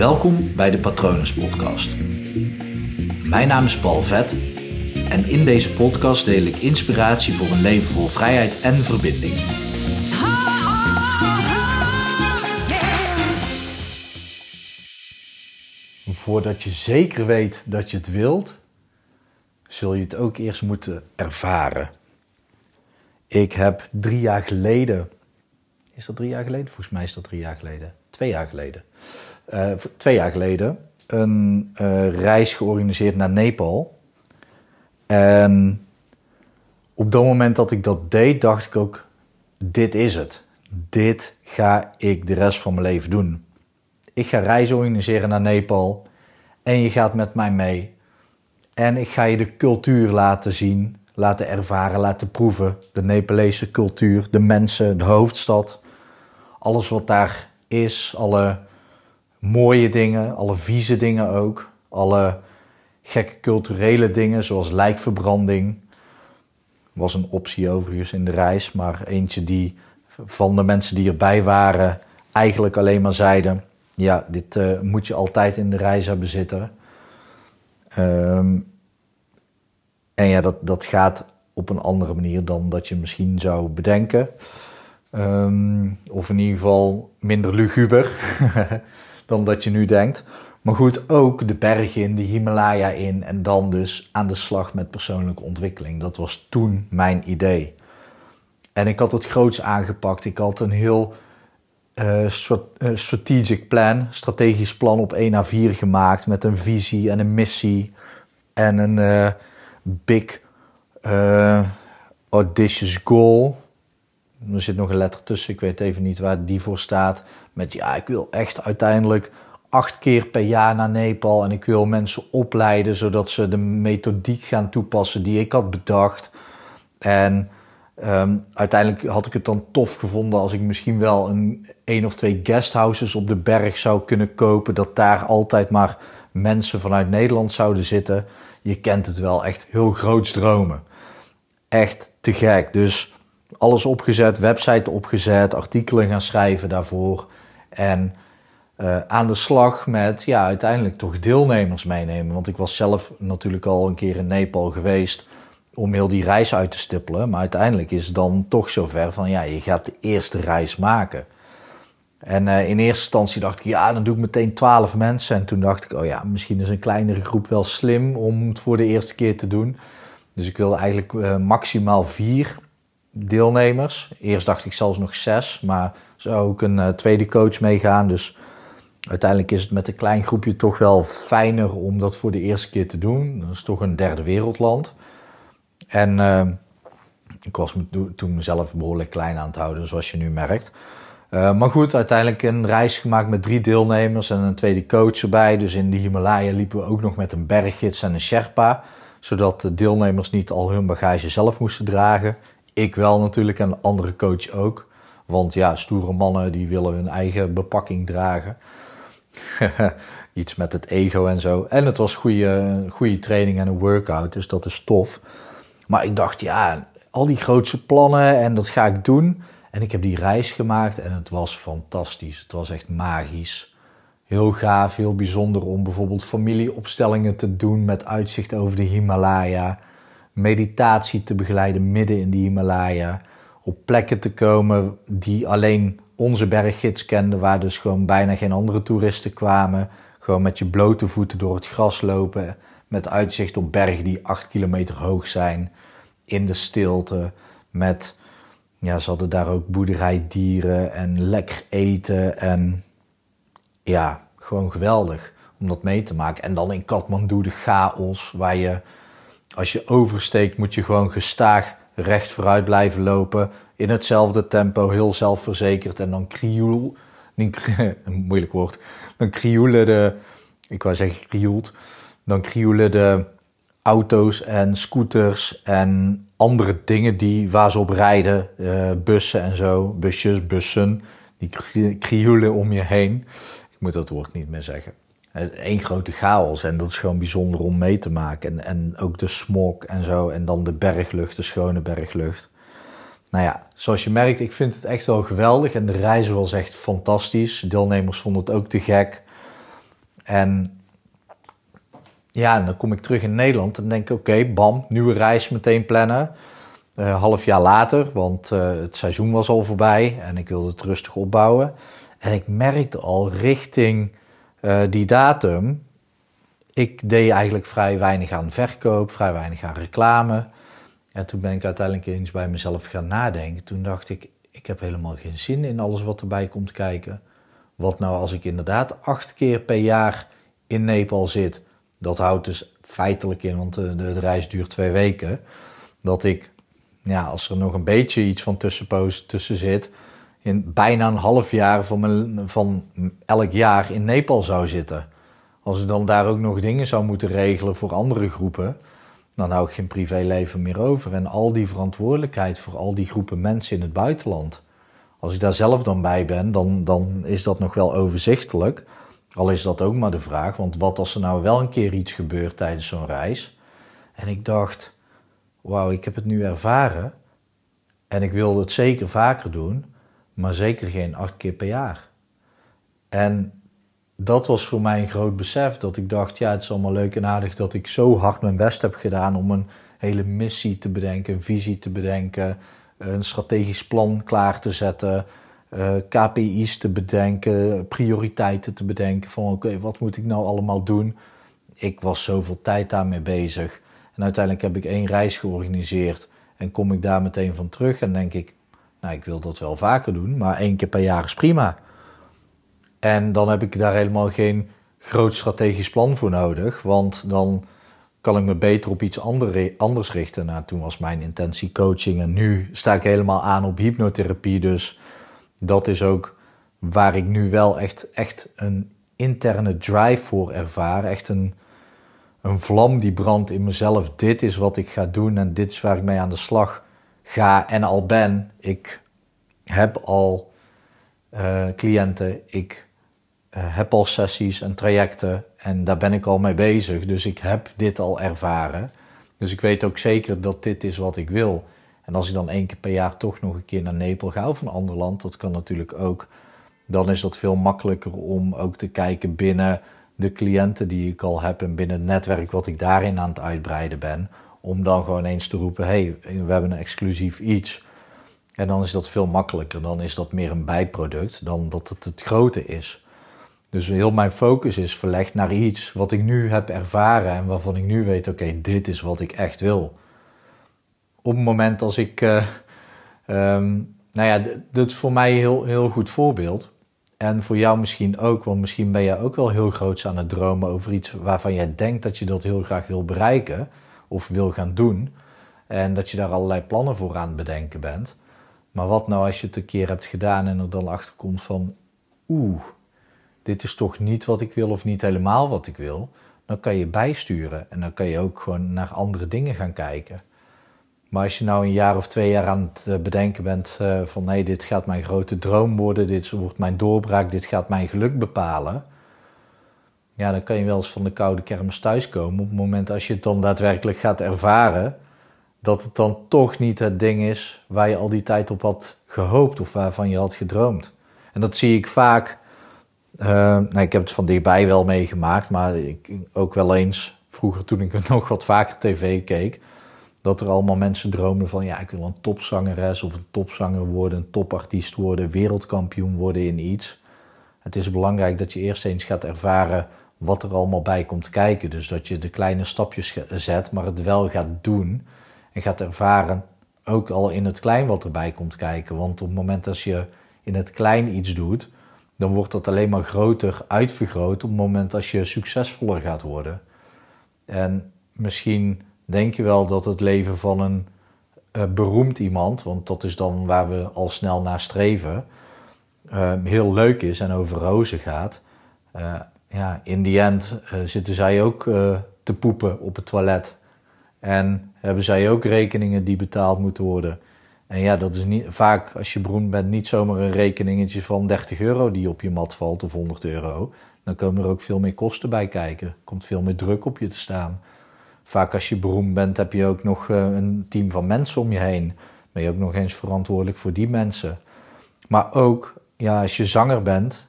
Welkom bij de Patronus Podcast. Mijn naam is Paul Vet en in deze podcast deel ik inspiratie voor een leven vol vrijheid en verbinding. Voordat je zeker weet dat je het wilt, zul je het ook eerst moeten ervaren. Ik heb drie jaar geleden, is dat drie jaar geleden? Volgens mij is dat drie jaar geleden, twee jaar geleden, uh, twee jaar geleden een uh, reis georganiseerd naar Nepal. En op dat moment dat ik dat deed, dacht ik ook: dit is het. Dit ga ik de rest van mijn leven doen. Ik ga reizen organiseren naar Nepal en je gaat met mij mee. En ik ga je de cultuur laten zien, laten ervaren, laten proeven. De Nepalese cultuur, de mensen, de hoofdstad. Alles wat daar is, alle mooie dingen, alle vieze dingen ook. Alle gekke culturele dingen, zoals lijkverbranding. Was een optie overigens in de reis, maar eentje die van de mensen die erbij waren eigenlijk alleen maar zeiden: ja, dit uh, moet je altijd in de reis hebben zitten. Um, en ja, dat, dat gaat op een andere manier dan dat je misschien zou bedenken. Um, of in ieder geval minder luguber dan dat je nu denkt. Maar goed, ook de bergen in, de Himalaya in en dan dus aan de slag met persoonlijke ontwikkeling. Dat was toen mijn idee. En ik had het groots aangepakt. Ik had een heel uh, strategic plan, strategisch plan op 1 à 4 gemaakt met een visie en een missie en een uh, big uh, audacious goal. Er zit nog een letter tussen, ik weet even niet waar die voor staat. Met ja, ik wil echt uiteindelijk acht keer per jaar naar Nepal en ik wil mensen opleiden zodat ze de methodiek gaan toepassen die ik had bedacht. En um, uiteindelijk had ik het dan tof gevonden als ik misschien wel een één of twee guesthouses op de berg zou kunnen kopen. Dat daar altijd maar mensen vanuit Nederland zouden zitten. Je kent het wel, echt heel groots dromen. Echt te gek. Dus alles opgezet, website opgezet, artikelen gaan schrijven daarvoor. En uh, aan de slag met ja, uiteindelijk toch deelnemers meenemen. Want ik was zelf natuurlijk al een keer in Nepal geweest om heel die reis uit te stippelen. Maar uiteindelijk is het dan toch zover van ja, je gaat de eerste reis maken. En uh, in eerste instantie dacht ik, ja, dan doe ik meteen twaalf mensen. En toen dacht ik, oh ja, misschien is een kleinere groep wel slim om het voor de eerste keer te doen. Dus ik wilde eigenlijk uh, maximaal vier deelnemers. Eerst dacht ik zelfs nog zes, maar zou ook een uh, tweede coach meegaan. Dus uiteindelijk is het met een klein groepje toch wel fijner om dat voor de eerste keer te doen. Dat is toch een derde wereldland. En ik was me toen mezelf behoorlijk klein aan het houden, zoals je nu merkt. Uh, maar goed, uiteindelijk een reis gemaakt met drie deelnemers en een tweede coach erbij. Dus in de Himalaya liepen we ook nog met een berggids en een Sherpa. Zodat de deelnemers niet al hun bagage zelf moesten dragen. Ik wel natuurlijk en de andere coach ook. Want ja, stoere mannen die willen hun eigen bepakking dragen. Iets met het ego en zo. En het was goede, goede training en een workout, dus dat is tof. Maar ik dacht, ja, al die grootse plannen en dat ga ik doen. En ik heb die reis gemaakt en het was fantastisch. Het was echt magisch. Heel gaaf, heel bijzonder om bijvoorbeeld familieopstellingen te doen met uitzicht over de Himalaya. Meditatie te begeleiden midden in de Himalaya. Op plekken te komen die alleen onze berggids kenden, waar dus gewoon bijna geen andere toeristen kwamen. Gewoon met je blote voeten door het gras lopen. Met uitzicht op bergen die acht kilometer hoog zijn. In de stilte. Met ja, ze hadden daar ook boerderijdieren en lekker eten. En ja, gewoon geweldig om dat mee te maken. En dan in Kathmandu de chaos, waar je als je oversteekt moet je gewoon gestaag recht vooruit blijven lopen. In hetzelfde tempo, heel zelfverzekerd. En dan krioel, moeilijk woord, dan krioelen de, ik wou zeggen krioelt, dan krioelen de auto's en scooters en andere dingen die, waar ze op rijden, uh, bussen en zo, busjes, bussen, die krioelen om je heen. Ik moet dat woord niet meer zeggen. Eén grote chaos en dat is gewoon bijzonder om mee te maken. En, en ook de smog en zo en dan de berglucht, de schone berglucht. Nou ja, zoals je merkt, ik vind het echt wel geweldig en de reizen was echt fantastisch. deelnemers vonden het ook te gek. En ja, en dan kom ik terug in Nederland en denk ik, oké, bam, nieuwe reis meteen plannen. Uh, half jaar later, want uh, het seizoen was al voorbij en ik wilde het rustig opbouwen. En ik merkte al richting uh, die datum, ik deed eigenlijk vrij weinig aan verkoop, vrij weinig aan reclame. En toen ben ik uiteindelijk eens bij mezelf gaan nadenken. Toen dacht ik, ik heb helemaal geen zin in alles wat erbij komt kijken. Wat nou als ik inderdaad acht keer per jaar in Nepal zit. Dat houdt dus feitelijk in, want de, de, reis duurt twee weken. Dat ik, ja, als er nog een beetje iets van tussenpoos tussen zit, in bijna een half jaar van, mijn, van elk jaar in Nepal zou zitten. Als ik dan daar ook nog dingen zou moeten regelen voor andere groepen, dan hou ik geen privéleven meer over. En al die verantwoordelijkheid voor al die groepen mensen in het buitenland. Als ik daar zelf dan bij ben, dan, dan is dat nog wel overzichtelijk. Al is dat ook maar de vraag, want wat als er nou wel een keer iets gebeurt tijdens zo'n reis? En ik dacht, wauw, ik heb het nu ervaren en ik wilde het zeker vaker doen, maar zeker geen acht keer per jaar. En dat was voor mij een groot besef. Dat ik dacht, ja, het is allemaal leuk en aardig dat ik zo hard mijn best heb gedaan om een hele missie te bedenken, een visie te bedenken, een strategisch plan klaar te zetten, eh, KPI's te bedenken, prioriteiten te bedenken van oké, wat moet ik nou allemaal doen? Ik was zoveel tijd daarmee bezig. En uiteindelijk heb ik één reis georganiseerd en kom ik daar meteen van terug en denk ik, nou, ik wil dat wel vaker doen, maar één keer per jaar is prima. En dan heb ik daar helemaal geen groot strategisch plan voor nodig, want dan kan ik me beter op iets anders richten. Nou, toen was mijn intentie coaching en nu sta ik helemaal aan op hypnotherapie. Dus dat is ook waar ik nu wel echt, echt een interne drive voor ervaar. Echt een, een vlam die brandt in mezelf. Dit is wat ik ga doen en dit is waar ik mee aan de slag ga en al ben. Ik heb al uh, cliënten. Ik uh, heb al sessies en trajecten en daar ben ik al mee bezig. Dus ik heb dit al ervaren. Dus ik weet ook zeker dat dit is wat ik wil. En als ik dan één keer per jaar toch nog een keer naar Nepal ga of een ander land, dat kan natuurlijk ook. Dan is dat veel makkelijker om ook te kijken binnen de cliënten die ik al heb en binnen het netwerk wat ik daarin aan het uitbreiden ben. Om dan gewoon eens te roepen: hey, we hebben een exclusief iets. En dan is dat veel makkelijker. Dan is dat meer een bijproduct dan dat het het grote is. Dus heel mijn focus is verlegd naar iets wat ik nu heb ervaren en waarvan ik nu weet: oké, dit is wat ik echt wil. Op het moment als ik. Uh, nou ja, dit is voor mij een heel, heel goed voorbeeld. En voor jou misschien ook, want misschien ben je ook wel heel groots aan het dromen over iets waarvan jij denkt dat je dat heel graag wil bereiken of wil gaan doen. En dat je daar allerlei plannen voor aan het bedenken bent. Maar wat nou als je het een keer hebt gedaan en er dan achter komt van, oeh, dit is toch niet wat ik wil of niet helemaal wat ik wil, dan kan je bijsturen en dan kan je ook gewoon naar andere dingen gaan kijken. Maar als je nou een jaar of twee jaar aan het eh, bedenken bent uh, van nee, dit gaat mijn grote droom worden, dit wordt mijn doorbraak, dit gaat mijn geluk bepalen. Ja, dan kan je wel eens van de koude kermis thuiskomen op het moment als je het dan daadwerkelijk gaat ervaren, dat het dan toch niet het ding is waar je al die tijd op had gehoopt of waarvan je had gedroomd. En dat zie ik vaak uh, nou, ik heb het van dichtbij wel meegemaakt, maar ik, ook wel eens, vroeger toen ik nog wat vaker tv keek, dat er allemaal mensen droomden van, ja, ik wil een topzangeres of een topzanger worden, een topartiest worden, wereldkampioen worden in iets. Het is belangrijk dat je eerst eens gaat ervaren wat er allemaal bij komt kijken. Dus dat je de kleine stapjes zet, maar het wel gaat doen en gaat ervaren, ook al in het klein wat erbij komt kijken. Want op het moment dat je in het klein iets doet, dan wordt dat alleen maar groter uitvergroot op het moment als je succesvoller gaat worden. En misschien denk je wel dat het leven van een uh, beroemd iemand, want dat is dan waar we al snel naar streven, uh, heel leuk is en over rozen gaat. Uh, ja, in die end zitten zij ook te poepen op het toilet. En hebben zij ook rekeningen die betaald moeten worden. En ja, dat is niet, vaak als je beroemd bent niet zomaar een rekeningetje van 30 euro die op je mat valt of 100 euro. Dan komen er ook veel meer kosten bij kijken. Er komt veel meer druk op je te staan. Vaak als je beroemd bent heb je ook nog eh, een team van mensen om je heen. Ben je ook nog eens verantwoordelijk voor die mensen. Maar ook ja, als je zanger bent,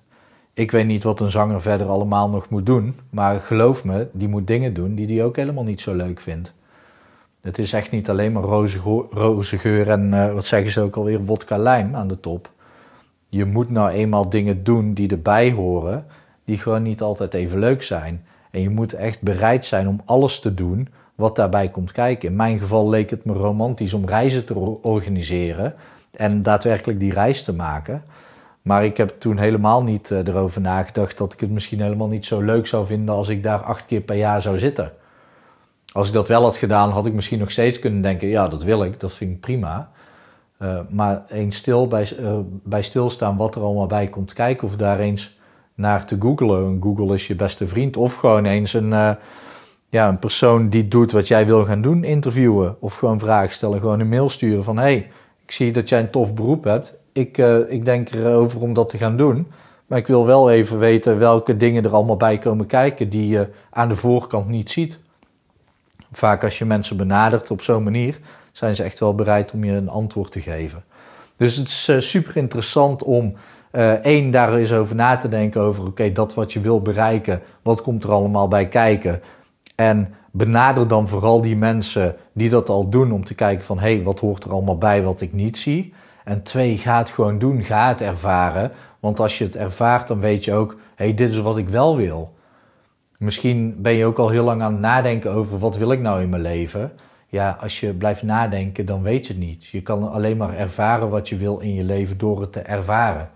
Ik weet niet wat een zanger verder allemaal nog moet doen. Maar geloof me, die moet dingen doen die hij ook helemaal niet zo leuk vindt. Het is echt niet alleen maar roze, geur en uh, wat zeggen ze ook alweer, wodka lijm aan de top. Je moet nou eenmaal dingen doen die erbij horen, die gewoon niet altijd even leuk zijn. En je moet echt bereid zijn om alles te doen wat daarbij komt kijken. In mijn geval leek het me romantisch om reizen te organiseren en daadwerkelijk die reis te maken. Maar ik heb toen helemaal niet eh, erover nagedacht dat ik het misschien helemaal niet zo leuk zou vinden als ik daar acht keer per jaar zou zitten. Als ik dat wel had gedaan, had ik misschien nog steeds kunnen denken: ja, dat wil ik, dat vind ik prima. Uh, maar eens stil bij, uh, bij stilstaan wat er allemaal bij komt kijken, of daar eens naar te googlen. Google is je beste vriend, of gewoon eens een, ja, een persoon die doet wat jij wil gaan doen, interviewen. Of gewoon vragen stellen, gewoon een mail sturen van: hey, ik zie dat jij een tof beroep hebt. Ik, ik denk erover om dat te gaan doen. Maar ik wil wel even weten welke dingen er allemaal bij komen kijken die je aan de voorkant niet ziet. Vaak als je mensen benadert op zo'n manier, zijn ze echt wel bereid om je een antwoord te geven. Dus het is uh, super interessant om uh, één, daar eens over na te denken over, oké, dat wat je wil bereiken, wat komt er allemaal bij kijken? En benader dan vooral die mensen die dat al doen om te kijken van, hé, hey, wat hoort er allemaal bij wat ik niet zie? En twee, ga het gewoon doen, ga het ervaren. Want als je het ervaart, dan weet je ook, hé, hey, dit is wat ik wel wil. Misschien ben je ook al heel lang aan het nadenken over wat wil ik nou in mijn leven. Ja, als je blijft nadenken, dan weet je het niet. Je kan alleen maar ervaren wat je wil in je leven door het te ervaren.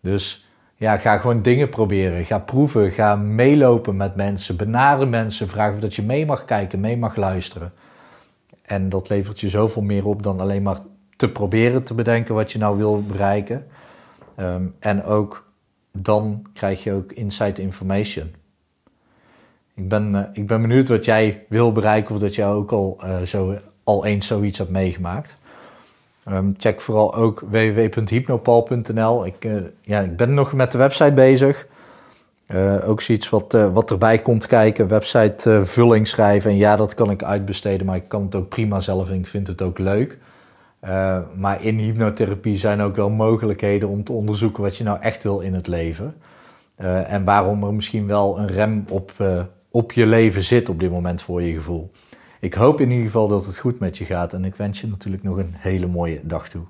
Dus ja, ga gewoon dingen proberen. Ga proeven. Ga meelopen met mensen. Benader mensen. Vraag of dat je mee mag kijken, mee mag luisteren. En dat levert je zoveel meer op dan alleen maar te proberen te bedenken wat je nou wil bereiken. Ehm, en ook dan krijg je ook insight information. Ik ben, uh, ik ben benieuwd wat jij wil bereiken of dat jij ook al, uh, zo, al eens zoiets hebt meegemaakt. Um, check vooral ook www.hypnopal.nl. Ik, uh, ja, ik ben nog met de website bezig. ook zoiets wat, wat erbij komt kijken. Website vulling schrijven. En ja, dat kan ik uitbesteden, maar ik kan het ook prima zelf en ik vind het ook leuk. Maar in hypnotherapie zijn ook wel mogelijkheden om te onderzoeken wat je nou echt wil in het leven. en waarom er misschien wel een rem op op je leven zit op dit moment voor je gevoel. Ik hoop in ieder geval dat het goed met je gaat en ik wens je natuurlijk nog een hele mooie dag toe.